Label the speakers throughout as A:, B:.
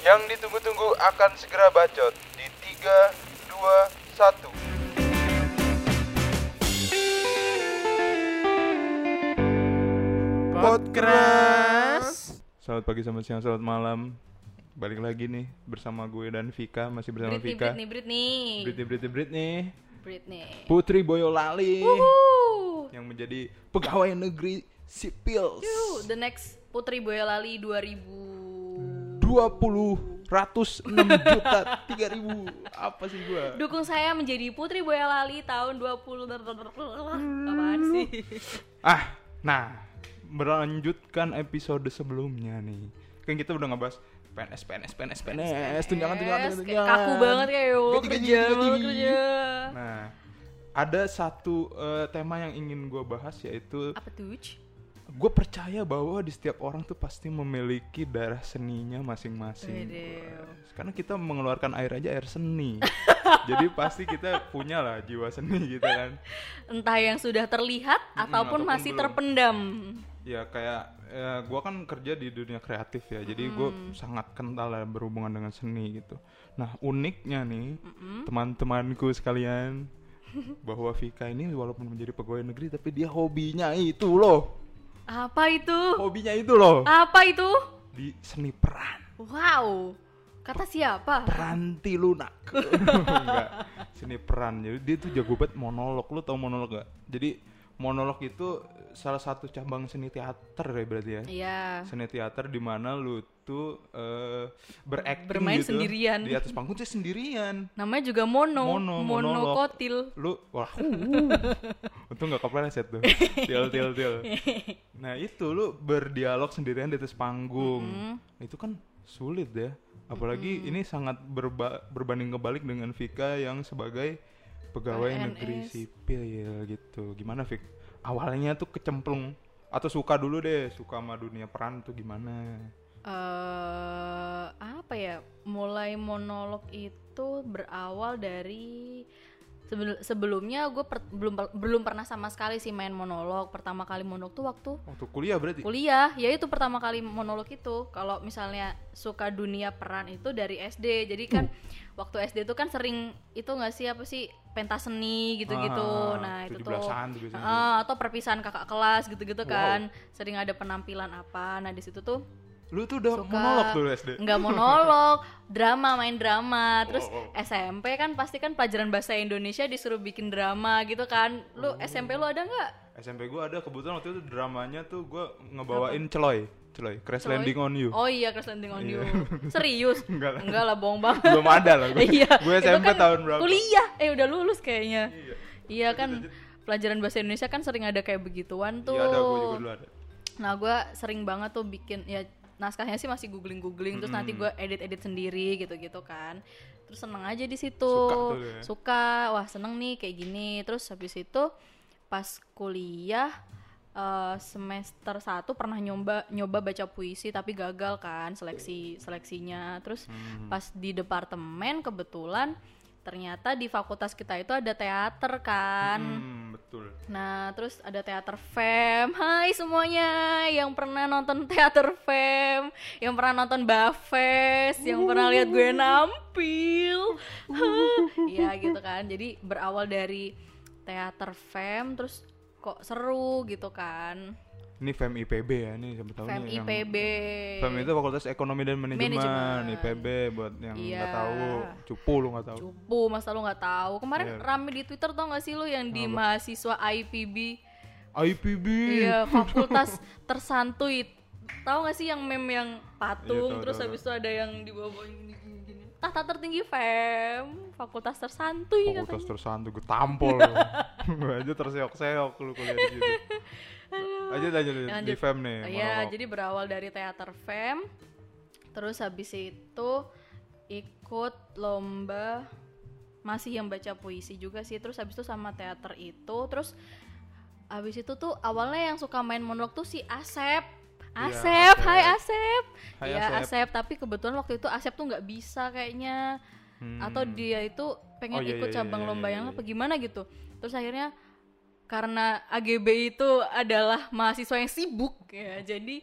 A: Yang ditunggu-tunggu akan segera bacot di 3, 2, 1.
B: Podcast.
A: Selamat pagi, selamat siang, selamat malam. Balik lagi nih bersama gue dan Vika, masih bersama
B: Britney,
A: Vika.
B: Britney, Britney,
A: Britney, Britney, Britney.
B: Britney.
A: Putri Boyolali
B: Wuhu.
A: yang menjadi pegawai negeri sipil.
B: The next Putri Boyolali 2000.
A: 20 ratus 6 juta 3000 apa sih gua
B: Dukung saya menjadi Putri Boyolali tahun 20 Apaan sih?
A: ah nah melanjutkan episode sebelumnya nih kan kita udah ngebahas PNS PNS PNS PNS tunjangan tunjangan tunjangan
B: kayak kaku banget kayak yo
A: gaji,
B: kerja kerja.
A: nah ada satu eh, tema yang ingin gua bahas yaitu
B: Apa tuh?
A: Gue percaya bahwa di setiap orang tuh pasti memiliki darah seninya masing-masing. Karena kita mengeluarkan air aja air seni. Jadi pasti kita punya lah jiwa seni gitu kan.
B: Entah yang sudah terlihat ataupun
A: ataupun
B: masih
A: belum.
B: terpendam.
A: ya kayak ya, gue kan kerja di dunia kreatif ya. Jadi gue
B: Hmm.
A: sangat kental lah berhubungan dengan seni gitu. Nah uniknya nih teman-temanku sekalian bahwa Vika ini walaupun menjadi pegawai negeri tapi dia hobinya itu loh
B: Apa itu?
A: hobinya itu loh
B: Apa itu?
A: di seni peran
B: Wow. Kata siapa?
A: peranti lunak enggak seni peran jadi dia tuh jago banget monolog lu tau monolog gak jadi monolog itu salah satu cabang seni teater ya berarti ya
B: Iya.
A: seni teater di mana lu tuh eh berakting
B: Bermain
A: gitu
B: sendirian.
A: di atas panggung tuh sendirian
B: Namanya juga mono,
A: Mono, monolog.
B: monokotil.
A: lu wah untung nggak kepleset tuh til til til nah itu lu berdialog sendirian di atas panggung
B: Mm-hmm.
A: itu kan sulit ya apalagi ini sangat berba- berbanding kebalik dengan Vika yang sebagai pegawai
B: PNS.
A: negeri sipil ya gitu gimana Vik awalnya tuh kecemplung atau suka dulu deh suka sama dunia peran tuh gimana
B: eh apa ya? Mulai monolog itu berawal dari sebel- sebelumnya gue belum per- belum pernah sama sekali sih main monolog. Pertama kali monolog tuh waktu
A: waktu kuliah berarti?
B: Kuliah. Ya itu pertama kali monolog itu. Kalau misalnya suka dunia peran itu dari SD jadi kan waktu SD itu kan sering itu nggak sih apa sih pentas seni gitu-gitu.
A: Ah,
B: nah itu tuh
A: 17-an tuh.
B: Ah, atau perpisahan kakak kelas gitu-gitu
A: Wow.
B: kan. Sering ada penampilan apa. Nah di situ tuh
A: lu tuh udah
B: suka
A: monolog tuh SD
B: nggak monolog drama main drama. Terus
A: Oh, oh.
B: SMP kan pasti kan pelajaran bahasa Indonesia disuruh bikin drama gitu kan. Lu
A: Oh.
B: SMP lu ada nggak?
A: SMP gue ada. Kebetulan waktu itu dramanya tuh gue ngebawain celoy. Celoy. Crash
B: Celoy?
A: landing on you.
B: Oh iya Crash Landing on
A: Iya.
B: You Serius?
A: Enggak lah.
B: Enggak lah bohong banget.
A: Belum ada lah gue
B: Iya. Itu
A: SMP
B: kan
A: tahun berapa?
B: Kuliah. Eh udah lulus kayaknya.
A: Iya.
B: Iya kan Pelajaran bahasa Indonesia kan sering ada kayak begituan tuh
A: iya ada. Gue juga dulu ada.
B: Nah gue sering banget tuh bikin Ya naskahnya sih masih googling-googling Terus nanti gue edit-edit sendiri gitu-gitu kan. Terus seneng aja di situ.
A: Suka tuh ya.
B: Suka. Wah seneng nih kayak gini. Terus habis itu Pas kuliah eh, semester 1 pernah nyoba nyoba baca puisi tapi gagal kan seleksi seleksinya. Terus
A: Hmm.
B: pas di departemen kebetulan ternyata di fakultas kita itu ada teater kan
A: hmm, betul
B: Nah, terus ada teater fem. Hai semuanya yang pernah nonton teater fem, yang pernah nonton Bafes, yang pernah lihat gue nampil. Iya gitu kan. Jadi berawal dari teater fem terus kok seru gitu kan.
A: Ini FEM IPB ya ini siapa tahu
B: Fem
A: nih yang-
B: IPB.
A: FEM itu Fakultas Ekonomi dan Manajemen,
B: Manajemen.
A: IPB buat yang nggak
B: Iya.
A: tahu cupu lu nggak tahu
B: Cupu, masa lu nggak tahu. Kemarin
A: Iya.
B: rame di Twitter tau gak sih lu yang di mahasiswa IPB
A: IPB
B: Iya, fakultas tersantuy. Tahu gak sih yang meme yang
A: Iya, tahu,
B: patung terus
A: tahu,
B: habis itu ada yang di bawah gini gini gini. Tahta tertinggi FEM, fakultas tersantuy
A: Fakultas
B: katanya.
A: tersantu gue tampol gue aja terseok-seok lu kuliah di situ aja aja
B: Ya,
A: di
B: lanjut.
A: FEM nih
B: Oh, Iya,
A: monolog.
B: jadi berawal dari teater FEM. Terus habis itu ikut lomba masih yang baca puisi juga sih. Terus habis itu sama teater itu, terus habis itu tuh awalnya yang suka main monolog tuh si Asep. Asep,
A: Asep.
B: hai Asep.
A: Hai,
B: Iya
A: Asep.
B: Asep, tapi kebetulan waktu itu Asep tuh nggak bisa kayaknya
A: Hmm.
B: atau dia itu pengen
A: Oh, iya,
B: ikut
A: iya,
B: cabang
A: iya,
B: lomba
A: iya,
B: yang
A: iya.
B: apa gimana gitu. Terus akhirnya karena AGB itu adalah mahasiswa yang sibuk ya, jadi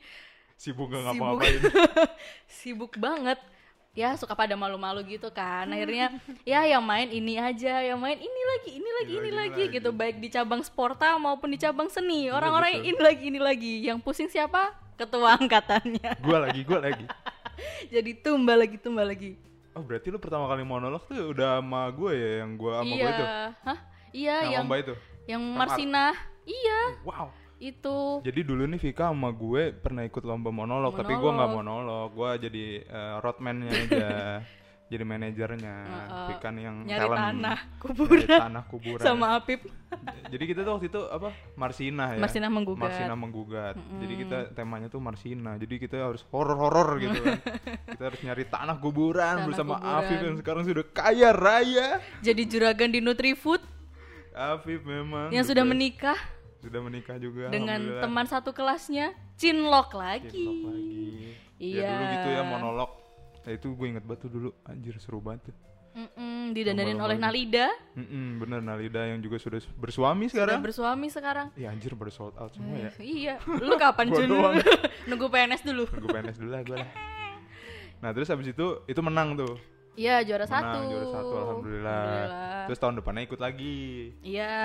A: sibuk gak ngapa-ngapain.
B: Sibuk banget. ya suka pada malu-malu gitu kan. Akhirnya ya yang main ini aja yang main ini lagi ini lagi
A: Ini
B: ini,
A: lagi,
B: lagi, gitu. baik di cabang sporta maupun di cabang seni. Orang-orang ini lagi ini lagi. Yang pusing siapa? Ketua angkatannya.
A: Gua lagi, gua lagi.
B: jadi tumba lagi tumba lagi
A: Oh berarti lu pertama kali monolog tuh udah sama gue ya yang gue sama
B: iya
A: gue itu,
B: hah? Iya
A: yang,
B: yang
A: itu.
B: yang
A: Sama
B: Marsina. Iya.
A: Wow.
B: itu.
A: Jadi dulu nih Vika sama gue pernah ikut lomba monolog, tapi gue nggak
B: Monolog.
A: monolog, gue jadi eh, roadman-nya aja, jadi manajernya. Nih yang
B: nyari
A: talent.
B: tanah
A: Nyari
B: kuburan
A: tanah kuburan.
B: sama Apip
A: Jadi kita tuh waktu itu apa? Marsina ya.
B: Marsina menggugat.
A: Marsina menggugat. Jadi kita temanya tuh Marsina. Jadi kita harus horor-horor gitu kan. kita harus nyari tanah kuburan
B: Tanah
A: bersama
B: kuburan.
A: Afif yang sekarang sudah kaya raya.
B: jadi juragan di Nutrifood
A: Afif memang
B: yang sudah menikah
A: sudah menikah juga
B: dengan teman satu kelasnya Cinlok lagi.
A: Cinlok lagi. Ya
B: Iya.
A: dulu gitu ya monolog. Nah, itu gue inget banget tuh dulu anjir seru banget tuh.
B: Mm-mm, didandanin oleh. Nalida,
A: Mm-mm, bener Nalida yang juga sudah bersuami
B: sudah
A: sekarang.
B: bersuami sekarang.
A: Iya anjir pada sold out semua ya.
B: iya, lu kapan Jun? Nunggu PNS dulu.
A: Gue PNS dulu lah gue lah. Nah terus habis itu itu menang tuh.
B: Iya, juara
A: Menang
B: satu.
A: juara satu alhamdulillah.
B: Alhamdulillah.
A: Terus tahun depannya ikut lagi.
B: Iya.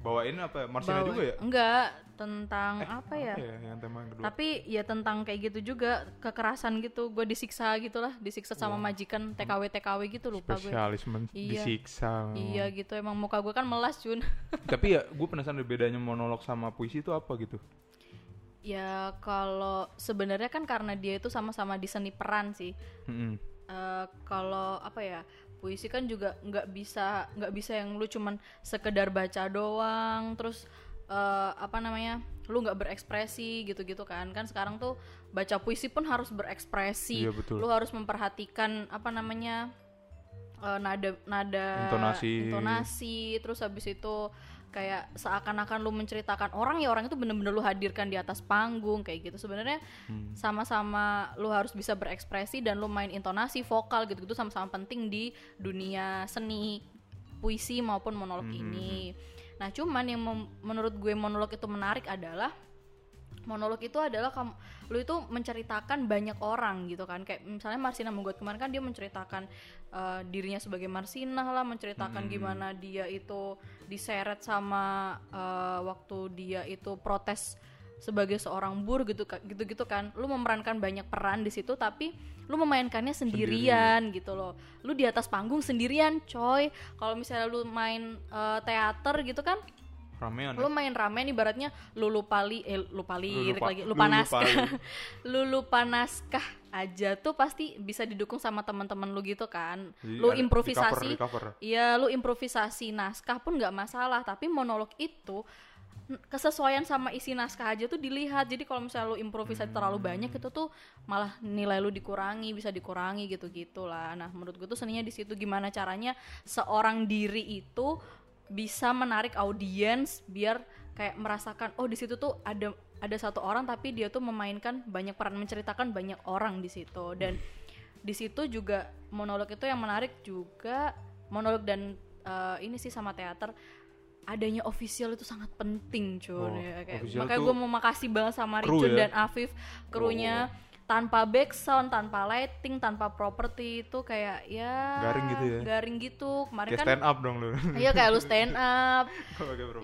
A: Bawain apa? Marsina
B: bawa-
A: juga ya?
B: Enggak, tentang
A: Eh,
B: apa ya?
A: Yang tema yang kedua.
B: Tapi ya tentang kayak gitu juga kekerasan gitu. Gue disiksa gitulah, disiksa sama majikan TKW TKW gitu lupa gue.
A: Spesialis
B: Iya.
A: disiksa.
B: Iya gitu emang muka gue kan melas Jun.
A: Tapi ya gue penasaran bedanya monolog sama puisi itu apa gitu.
B: ya kalau sebenarnya kan karena dia itu sama-sama di seni peran sih.
A: Mm-mm.
B: Eh, kalau apa ya puisi kan juga nggak bisa nggak bisa yang lu cuman sekedar baca doang terus eh, apa namanya lu nggak berekspresi gitu-gitu kan kan sekarang tuh baca puisi pun harus berekspresi
A: Iya, betul.
B: lu harus memperhatikan apa namanya eh, nada nada
A: Intonasi.
B: intonasi, terus habis itu kayak seakan-akan lu menceritakan orang ya orang itu bener-bener lu hadirkan di atas panggung kayak gitu. Sebenarnya
A: Hmm.
B: sama-sama lu harus bisa berekspresi dan lu main intonasi vokal gitu-gitu sama-sama penting di dunia seni puisi maupun monolog
A: Hmm,
B: ini. nah cuman yang mem- menurut gue monolog itu menarik adalah monolog itu adalah kamu lu itu menceritakan banyak orang gitu kan. Kayak misalnya Marsina Menggugat kemarin kan dia menceritakan eh, dirinya sebagai Marsina lah menceritakan
A: Hmm.
B: gimana dia itu diseret sama eh, waktu dia itu protes sebagai seorang bur gitu ka- gitu-gitu kan. Lu memerankan banyak peran di situ tapi lu memainkannya sendirian gitu loh. Lu di atas panggung sendirian coy. Kalau misalnya lu main eh, teater gitu kan
A: Ramean.
B: lu main ramen ibaratnya lu lupa li eh lupa lirik
A: Lupa-
B: lagi
A: lu
B: lupa
A: lupa
B: naskah
A: li-
B: lu lupa naskah aja tuh pasti bisa didukung sama teman-teman lu gitu kan
A: Jadi
B: lu improvisasi. Iya, lu improvisasi naskah pun nggak masalah, tapi monolog itu kesesuaian sama isi naskah aja tuh dilihat. Jadi kalau misalnya lu improvisasi terlalu banyak itu tuh malah nilai lu dikurangi, bisa dikurangi gitu-gitu lah. Nah, menurut gue tuh seninya di situ gimana caranya seorang diri itu bisa menarik audiens biar kayak merasakan oh di situ tuh ada ada satu orang tapi dia tuh memainkan banyak peran menceritakan banyak orang di situ dan di situ juga monolog itu yang menarik juga monolog dan eh, ini sih sama teater adanya official itu sangat penting cuy
A: Oh,
B: ya. Kayak- makanya gue mau makasih banget sama Ricun
A: ya?
B: dan Afif krunya tanpa background tanpa lighting tanpa properti itu kayak ya
A: Garing gitu ya?
B: garing gitu kemarin
A: Kayak
B: kan
A: stand up dong lu.
B: iya kayak lu stand up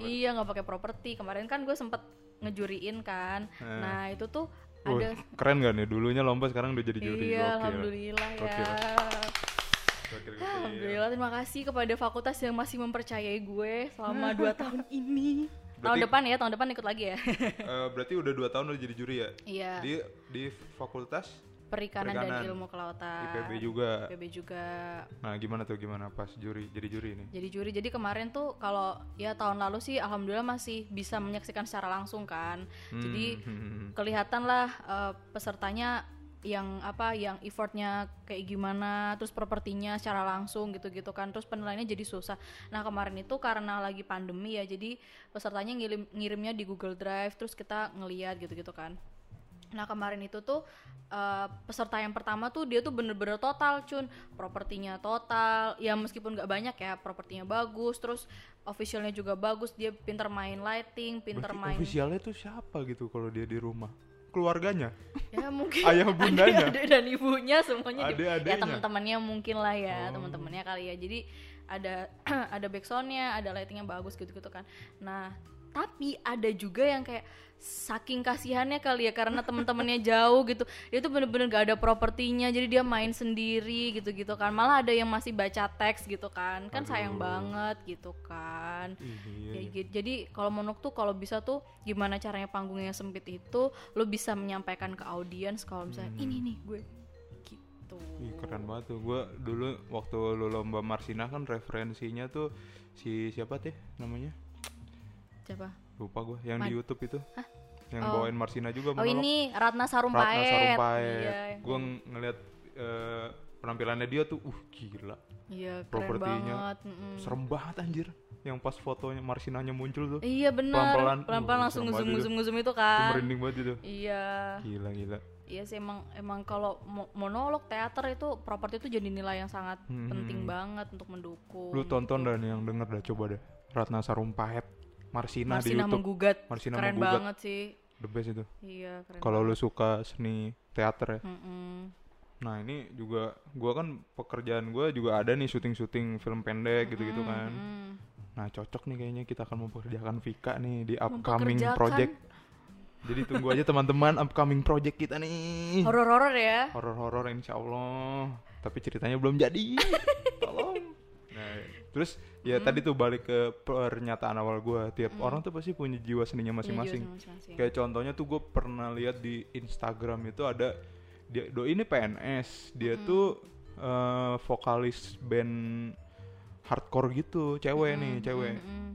B: iya nggak pakai properti kemarin kan gue sempet ngejuriin kan
A: Eh.
B: nah itu tuh
A: Wah,
B: ada
A: keren gak nih dulunya lomba sekarang udah jadi juri.
B: iya
A: Gokil.
B: alhamdulillah ya.
A: Gokil, gokil.
B: Alhamdulillah terima kasih kepada fakultas yang masih mempercayai gue selama 2 tahun ini. Tahun
A: Berarti-
B: depan ya, tahun depan ikut lagi ya.
A: Eh, berarti udah dua tahun udah jadi juri ya?
B: Iya.
A: Di di fakultas
B: Perikanan,
A: Perikanan.
B: dan ilmu kelautan.
A: IPB juga.
B: IPB juga.
A: Nah, gimana tuh gimana pas juri jadi juri ini?
B: Jadi juri. Jadi kemarin tuh kalau ya tahun lalu sih alhamdulillah masih bisa menyaksikan secara langsung kan. Jadi
A: Hmm.
B: kelihatan lah eh, pesertanya yang apa yang effortnya kayak gimana terus propertinya secara langsung gitu-gitu kan terus penilaiannya jadi susah. Nah kemarin itu karena lagi pandemi ya jadi pesertanya ngirim ngirimnya di Google Drive terus kita ngeliat gitu-gitu kan. Nah kemarin itu tuh eh, peserta yang pertama tuh dia tuh bener-bener total cun. Propertinya total ya meskipun nggak banyak ya propertinya bagus terus officialnya juga bagus dia pinter main lighting pinter
A: Berarti
B: main
A: ofisialnya tuh siapa gitu kalau dia di rumah? Keluarganya
B: ya mungkin
A: Ayah bundanya.
B: adik dan ibunya semuanya di- ya teman-temannya mungkin lah ya
A: Oh.
B: teman-temannya kali ya jadi ada ada backsoundnya ada lightingnya bagus gitu-gitu kan nah tapi ada juga yang kayak saking kasihannya kali ya karena teman-temannya jauh gitu dia tuh bener-bener gak ada propertinya jadi dia main sendiri gitu-gitu kan malah ada yang masih baca teks gitu kan kan sayang
A: Aduh.
B: banget gitu kan
A: Ih, iya,
B: Ya,
A: iya.
B: gitu. jadi kalau monok tuh kalau bisa tuh gimana caranya panggungnya sempit itu lo bisa menyampaikan ke audiens kalau misalnya
A: Hmm.
B: ini nih gue gitu
A: Ih, keren banget tuh gue dulu waktu lu lomba Marsina kan referensinya tuh si siapa teh namanya
B: siapa
A: lupa gue yang
B: Man-
A: di YouTube itu. Yang
B: Oh.
A: bawain Marsina juga
B: oh
A: monolog.
B: ini Ratna
A: Ratna
B: Sarumpait.
A: Sarumpait
B: iya.
A: Gue ngeliat eh, penampilannya dia tuh uh gila.
B: Iya keren
A: propertinya
B: banget mm-mm.
A: serem banget anjir. Yang pas fotonya Marsinanya muncul tuh.
B: Iya benar
A: Pelan-pelan.
B: pelan-pelan
A: Uh,
B: langsung
A: serem banget
B: nguzum
A: itu.
B: nguzum itu kan.
A: merinding banget itu.
B: Iya.
A: Gila gila.
B: Iya sih emang emang kalau mo- monolog teater itu properti itu jadi nilai yang sangat
A: Hmm.
B: penting banget untuk mendukung
A: lu tonton
B: gitu.
A: dan yang denger dah coba deh. Ratna Sarumpait Marsina, di
B: Marsina
A: YouTube.
B: menggugat.
A: Marsina
B: keren
A: menggugat.
B: banget sih.
A: The best itu.
B: Iya keren
A: kalau lu suka seni teater ya?
B: Mm-mm.
A: nah ini juga gua kan pekerjaan gua juga ada nih syuting-syuting film pendek gitu-gitu kan. nah cocok nih kayaknya kita akan mempekerjakan Vika nih di upcoming project. Jadi tunggu aja teman-teman upcoming project kita nih.
B: Horor-horor ya?
A: Horor-horor insya Allah. Tapi ceritanya belum jadi. tolong terus ya tadi tuh balik ke pernyataan awal gua tiap orang tuh pasti punya jiwa seninya masing-masing.
B: masing-masing.
A: kayak contohnya tuh gue pernah lihat di Instagram itu ada dia do ini PNS dia tuh eh, vokalis band hardcore gitu cewek nih cewek.
B: Mm-mm.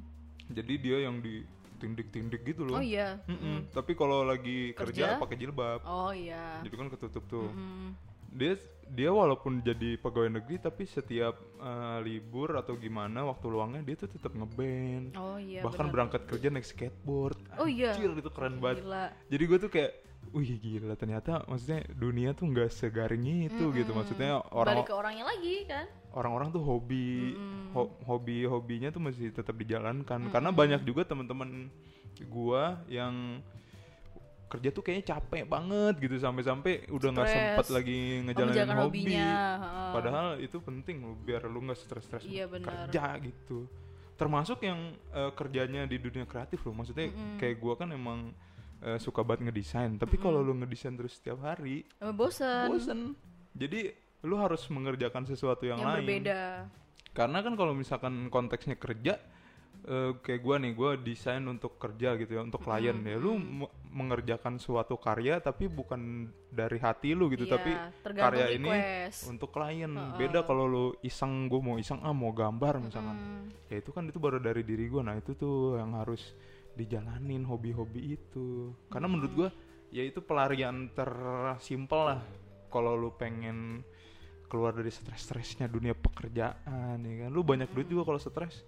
A: jadi dia yang di tindik-tindik gitu loh.
B: Oh iya.
A: Mm-mm. tapi kalau lagi kerja,
B: Kerja?
A: pakai jilbab.
B: Oh iya.
A: Jadi kan ketutup tuh.
B: Mm.
A: dia dia walaupun jadi pegawai negeri tapi setiap eh, libur atau gimana waktu luangnya dia tuh tetap ngeband
B: oh iya
A: bahkan
B: benar.
A: berangkat kerja naik skateboard.
B: Oh iya.
A: Anjir, itu keren banget.
B: Gila.
A: Jadi gue tuh kayak wih gila ternyata maksudnya dunia tuh nggak segaring itu gitu. Maksudnya orang
B: balik ke orangnya lagi kan?
A: orang-orang tuh hobi ho- hobi hobinya tuh masih tetap dijalankan. Karena banyak juga teman-teman gua yang kerja tuh kayaknya capek banget gitu sampai-sampai udah nggak sempet lagi ngejalanin hobi.
B: hobinya,
A: padahal itu penting loh biar lu nggak stres-stres
B: Iya,
A: kerja gitu. Termasuk yang eh, kerjanya di dunia kreatif loh maksudnya kayak gua kan emang eh, suka banget ngedesain. Tapi kalau lu ngedesain terus setiap hari
B: Emang bosen.
A: bosen. Jadi lu harus mengerjakan sesuatu yang,
B: yang
A: lain.
B: berbeda.
A: Karena kan kalau misalkan konteksnya kerja eh, kayak gua nih gua desain untuk kerja gitu ya untuk klien ya. Lu me- mengerjakan suatu karya tapi bukan dari hati lu gitu
B: Iya,
A: tapi karya ini
B: request.
A: untuk klien. Beda kalau lu iseng gua mau iseng ah mau gambar misalkan.
B: Hmm.
A: ya itu kan itu baru dari diri gua. Nah itu tuh yang harus dijalanin hobi-hobi itu. Karena menurut gua ya itu pelarian tersimpel lah. Kalau lu pengen keluar dari stres-stresnya dunia pekerjaan ya kan. Lu banyak duit juga kalau stres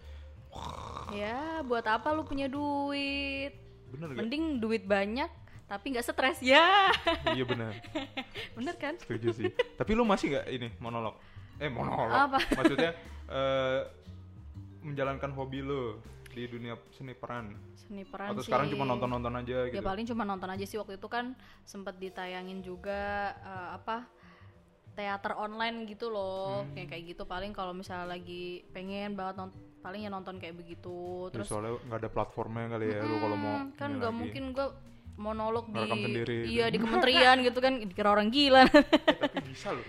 B: ya buat apa lu punya duit?
A: Bener gak?
B: mending duit banyak tapi nggak stres. Ya.
A: Iya bener.
B: Bener kan?
A: Setuju sih. Tapi lu masih nggak ini monolog? Eh monolog.
B: Apa?
A: maksudnya eh, menjalankan hobi lu di dunia seni peran?
B: Seni peran
A: atau
B: sih.
A: sekarang cuma nonton-nonton aja gitu?
B: ya paling cuma nonton aja sih. Waktu itu kan sempat ditayangin juga eh, apa teater online gitu loh.
A: Hmm.
B: kayak kayak gitu. Paling kalau misalnya lagi pengen banget nonton paling ya nonton kayak begitu
A: Terus
B: terus
A: soalnya nggak ada platformnya kali ya lu kalau mau
B: Hmm, kan nggak mungkin gua monolog di
A: sendiri gitu.
B: iya di kementerian gitu kan dikira orang gila.
A: Eh, tapi bisa loh.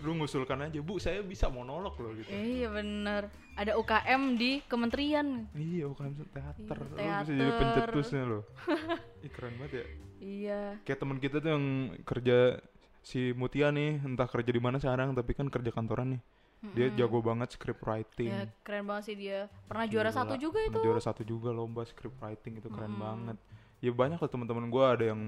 A: Lu ngusulkan aja bu saya bisa monolog loh gitu.
B: Iya bener. Ada UKM di kementerian.
A: Iya bukan teater. Lu bisa
B: teater.
A: jadi pencetusnya loh. Ih, keren banget ya.
B: Iya.
A: Kayak teman kita tuh yang kerja si Mutia nih entah kerja di mana sekarang tapi kan kerja kantoran nih dia jago banget script writing.
B: Ya keren banget sih dia. Pernah juara
A: Gila.
B: satu juga itu.
A: Pernah juara satu juga lomba script writing itu keren banget. Ya banyak lah teman-teman gua ada yang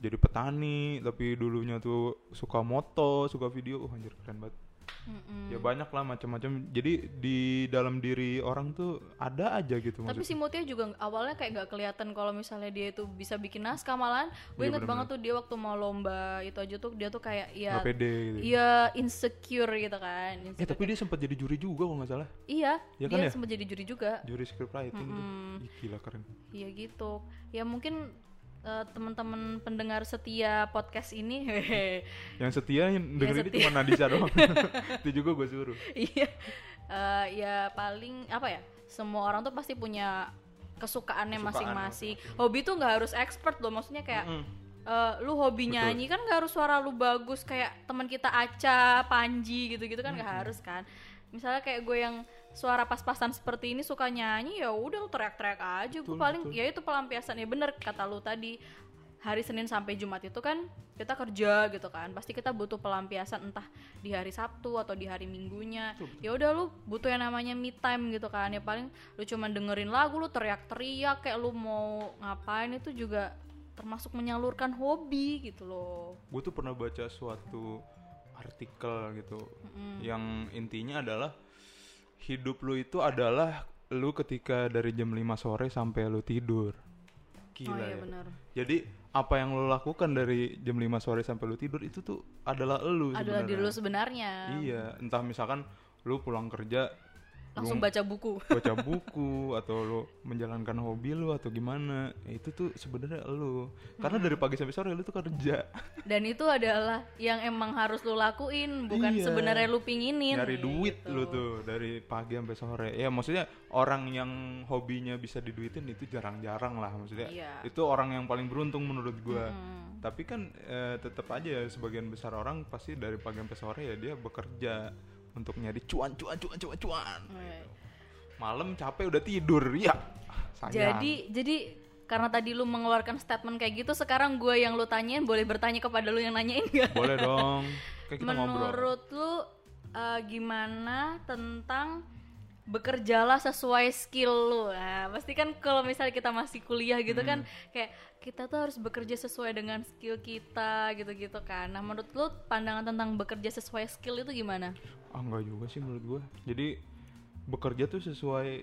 A: jadi petani tapi dulunya tuh suka moto suka video. Oh anjir keren banget
B: Mm-mm.
A: ya banyak lah macam-macam jadi di dalam diri orang tuh ada aja gitu
B: Tapi
A: maksudnya
B: si Mutia juga awalnya kayak nggak kelihatan kalau misalnya dia itu bisa bikin naskah malahan. Gue
A: Iya,
B: inget banget tuh dia waktu mau lomba itu aja tuh dia tuh kayak ya
A: pede gitu
B: iya insecure gitu kan.
A: eh
B: Insecure.
A: tapi dia sempat jadi juri juga kalau nggak salah
B: iya,
A: Ya kan
B: dia
A: ya?
B: sempat jadi juri juga.
A: juri script writing tuh Ih, gila keren
B: Iya gitu. Ya mungkin eh, teman-teman pendengar setia podcast ini
A: Yang setia yang dengerin
B: setia.
A: cuma Nadisa doang. itu juga gue suruh.
B: iya Eh, ya paling apa ya semua orang tuh pasti punya kesukaannya
A: Kesukaan
B: masing-masing hobi tuh nggak harus expert loh maksudnya kayak
A: Mm.
B: eh, lu hobi
A: Betul.
B: nyanyi kan nggak harus suara lu bagus kayak teman kita Aca Panji gitu-gitu kan nggak harus kan misalnya kayak gue yang suara pas-pasan seperti ini suka nyanyi ya udah teriak-teriak aja. Gue paling
A: betul.
B: ya itu pelampiasan. Ya bener kata lu tadi hari Senin sampai Jumat itu kan kita kerja gitu kan. Pasti kita butuh pelampiasan entah di hari Sabtu atau di hari Minggunya. Ya udah lu butuh yang namanya me time gitu kan. Ya paling lu cuma dengerin lagu lu teriak-teriak kayak lu mau ngapain itu juga termasuk menyalurkan hobi gitu loh.
A: Gue tuh pernah baca suatu artikel gitu. Yang intinya adalah hidup lu itu adalah lu ketika dari jam 5 sore sampai lu tidur. Gila
B: oh iya
A: ya.
B: benar.
A: Jadi apa yang lu lakukan dari jam 5 sore sampai lu tidur itu tuh adalah lu
B: adalah diri lu
A: sebenarnya.
B: sebenarnya.
A: Iya entah misalkan lu pulang kerja
B: langsung
A: lu
B: baca buku.
A: baca buku atau lu menjalankan hobi lu atau gimana. Ya itu tuh sebenarnya lu. Karena dari pagi sampai sore lu tuh kerja.
B: Dan itu adalah yang emang harus lu lakuin bukan
A: Iya.
B: sebenarnya lu pinginin
A: nyari duit
B: gitu.
A: lu tuh dari pagi sampai sore. Ya maksudnya orang yang hobinya bisa diduitin itu jarang-jarang lah maksudnya.
B: Iya.
A: itu orang yang paling beruntung menurut gua.
B: Hmm.
A: tapi kan eh, tetap aja sebagian besar orang pasti dari pagi sampai sore ya dia bekerja untuk nyari cuan cuan cuan cuan cuan.
B: Oh, iya.
A: malam capek udah tidur ya sayang.
B: Jadi jadi karena tadi lu mengeluarkan statement kayak gitu, sekarang gue yang lu tanyain boleh bertanya kepada lu yang nanyain gak?
A: boleh dong. Kayak kita ngobrol.
B: Menurut lu uh, gimana tentang bekerjalah sesuai skill lu? Nah, pasti kan kalau misalnya kita masih kuliah gitu kan
A: Hmm.
B: kayak kita tuh harus bekerja sesuai dengan skill kita gitu-gitu kan. Nah, menurut lu pandangan tentang bekerja sesuai skill itu gimana?
A: ah enggak juga sih menurut gua jadi bekerja tuh sesuai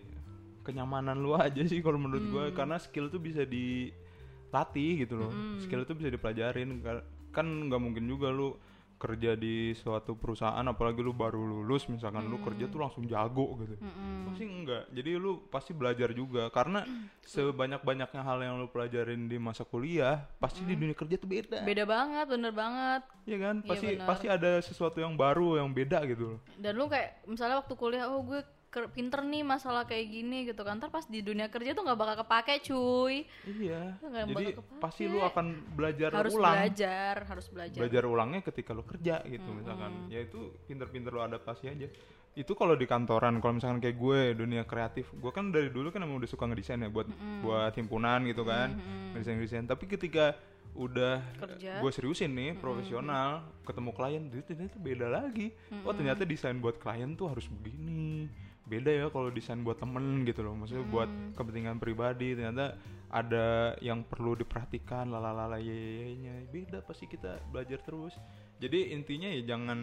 A: kenyamanan lu aja sih kalau menurut gua
B: Hmm.
A: karena skill tuh bisa dilatih gitu loh skill itu bisa dipelajarin Ka- kan nggak mungkin juga lu kerja di suatu perusahaan apalagi lu baru lulus misalkan lu kerja
B: Hmm.
A: tuh langsung jago gitu. Pasti enggak. Jadi lu pasti belajar juga. Karena sebanyak banyaknya hal yang lu pelajarin di masa kuliah pasti di dunia kerja tuh beda.
B: Beda banget, bener banget.
A: Iya kan?
B: Iya,
A: pasti
B: benar.
A: pasti ada sesuatu yang baru yang beda gitu loh.
B: Dan lu kayak misalnya waktu kuliah oh gue pinter nih masalah kayak gini gitu kan ntar pas di dunia kerja tuh nggak bakal kepake cuy
A: Iya.
B: Nggak
A: Jadi
B: kepake.
A: pasti lu akan belajar
B: harus
A: ulang.
B: belajar harus belajar
A: Belajar ulangnya ketika lu kerja gitu misalkan. Ya itu pinter-pinter lu adaptasi aja. Itu kalau di kantoran, kalau misalkan kayak gue dunia kreatif, gue kan dari dulu kan emang udah suka ngedesain ya buat buat himpunan gitu kan, ngedesain-ngedesain. Tapi ketika udah
B: Kerja.
A: gue seriusin nih profesional, ketemu klien, itu ternyata beda lagi. Oh ternyata desain buat klien tuh harus begini. Beda ya kalau desain buat temen gitu loh, maksudnya buat kepentingan pribadi ternyata ada yang perlu diperhatikan lalalala nya beda pasti kita belajar terus. Jadi intinya ya jangan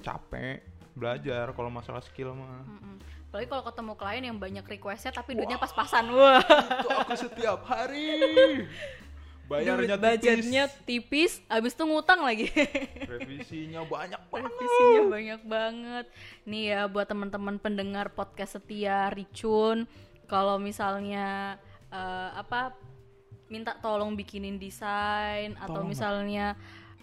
A: capek belajar kalau masalah skill mah.
B: Mm-mm. apalagi kalau ketemu klien yang banyak requestnya tapi duitnya pas-pasan. Wah.
A: itu aku setiap hari bayarnya
B: duit budgetnya
A: tipis.
B: tipis abis itu ngutang lagi.
A: Revisinya banyak banget.
B: Revisinya banyak banget. Nih ya buat teman-teman pendengar podcast setia Ricun kalau misalnya eh, apa minta tolong bikinin desain atau
A: Tolong, Mbak.
B: misalnya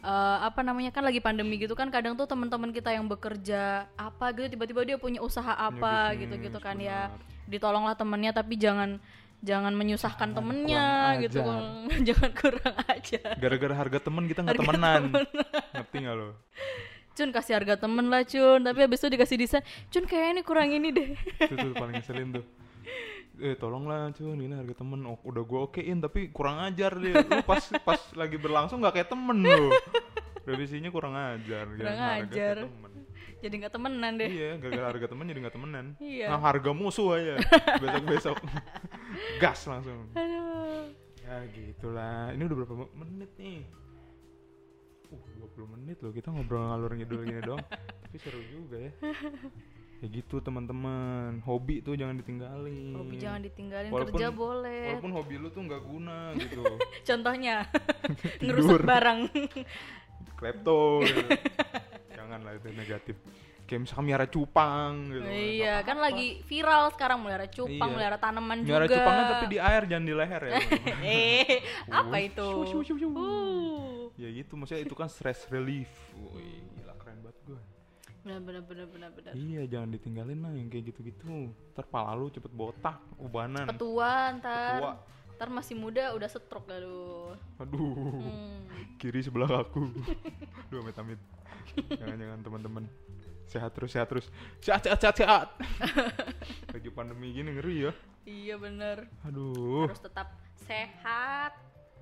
B: eh, apa namanya kan lagi pandemi gitu kan kadang tuh teman-teman kita yang bekerja apa gitu tiba-tiba dia punya usaha apa gitu-gitu kan ya.
A: benar.
B: ditolonglah temennya tapi jangan jangan menyusahkan temennya
A: kurang
B: gitu jangan kurang aja
A: gara-gara harga temen kita nggak temenan. ngerti nggak lo?
B: Cun kasih harga temen lah Cun. Tapi habis itu dikasih desain. Cun kayak ini kurang ini deh.
A: Itu tuh paling ngeselin tuh. Eh tolonglah cuy ini harga temen. Oh, udah gue okein tapi kurang ajar dia. Lu pas pas lagi berlangsung nggak kayak temen lu. Revisinya kurang ajar.
B: Kurang
A: kayak
B: ajar.
A: temen.
B: Jadi gak temenan deh.
A: Iya gara-gara harga temen jadi nggak temenan.
B: Iya.
A: nah harga musuh aja. Besok besok gas langsung.
B: Aduh.
A: Ya gitulah. Ini udah berapa menit nih? Uh 20 menit loh kita ngobrol ngalur ngidul gini doang. Tapi seru juga ya. Ya gitu teman-teman. Hobi tuh jangan ditinggalin.
B: Hobi jangan ditinggalin
A: Walaupun-
B: kerja boleh.
A: walaupun hobi lu tuh nggak guna gitu.
B: Contohnya. Ngerusak barang.
A: Klepto. gitu. Jangan lah itu negatif. Kayak misalkan miara cupang gitu.
B: Iya kan
A: apa-apa.
B: lagi viral sekarang melihara cupang
A: Iya.
B: melihara tanaman
A: miara
B: juga.
A: cupangnya tapi di air jangan di leher ya.
B: Eh apa itu?
A: shoo, shoo, shoo.
B: Uh.
A: ya gitu maksudnya itu kan stress relief. Wih, gila keren banget gue
B: benar benar benar benar benar.
A: Iya jangan ditinggalin lah yang kayak gitu-gitu. Ntar pala lu cepet botak ubanan.
B: Petua ntar.
A: Petua.
B: Ntar masih muda udah stroke aduh
A: aduh
B: hmm.
A: kiri sebelah aku. Duh amit amit jangan jangan teman-teman. Sehat terus sehat terus. Sehat sehat sehat sehat. Lagi pandemi gini ngeri ya.
B: Iya bener.
A: Aduh.
B: Harus tetap sehat.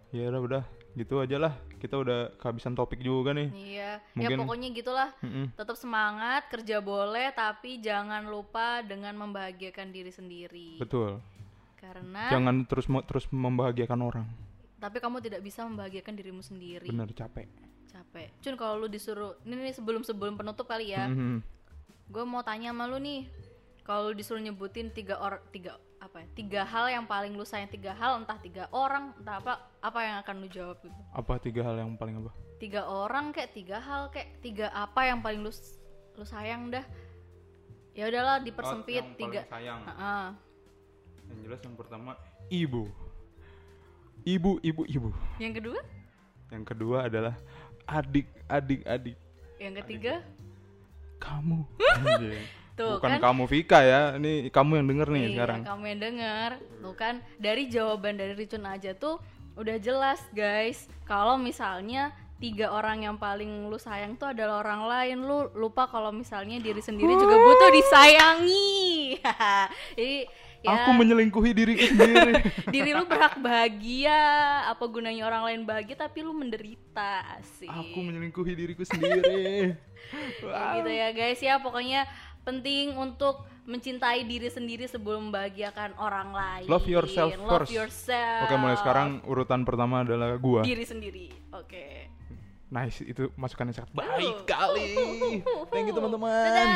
A: Ya udah udah. Gitu aja lah. Kita udah kehabisan topik juga nih.
B: Iya. Ya
A: Mungkin-
B: pokoknya gitulah.
A: Mm-mm.
B: tetap semangat kerja boleh tapi jangan lupa dengan membahagiakan diri sendiri.
A: Betul
B: karena
A: jangan terus terus membahagiakan orang.
B: Tapi kamu tidak bisa membahagiakan dirimu sendiri.
A: Bener capek.
B: Capek. Cun kalau lu disuruh ini nih sebelum sebelum penutup kali ya.
A: Mhm.
B: gue mau tanya sama lu nih. Kalau lu disuruh nyebutin tiga orang tiga apa ya tiga hal yang paling lu sayang tiga hal entah tiga orang entah apa apa yang akan lu jawab gitu?
A: Apa tiga hal yang paling apa?
B: Tiga orang kayak tiga hal kayak tiga apa yang paling lu lu sayang dah? Ya udahlah dipersempit
A: Oh, yang
B: tiga
A: sayang.
B: Heeh.
A: Yang jelas yang pertama ibu. Ibu ibu ibu.
B: Yang kedua?
A: Yang kedua adalah adik adik adik.
B: Yang ketiga?
A: Kamu. Anjay.
B: Tuh,
A: bukan
B: kan?
A: kamu Vika ya. Ini kamu yang denger nih
B: iya,
A: sekarang.
B: kamu yang denger. Tuh kan dari jawaban dari Ricun aja tuh udah jelas guys. Kalau misalnya tiga orang yang paling lu sayang tuh adalah orang lain. Lu lupa kalau misalnya diri sendiri juga butuh disayangi. Jadi ya.
A: Aku menyelingkuhi diriku sendiri.
B: Diri lu berhak bahagia. Apa gunanya orang lain bahagia tapi lu menderita sih
A: aku menyelingkuhi diriku sendiri.
B: Kayak gitu ya guys ya. Pokoknya penting untuk mencintai diri sendiri sebelum membahagiakan orang lain.
A: Love yourself
B: Love
A: first.
B: yourself.
A: Oke mulai sekarang urutan pertama adalah gua.
B: Diri sendiri. Oke.
A: Nice itu masukan yang sangat baik
B: Uh.
A: kali. Thank you teman-teman.
B: Dadah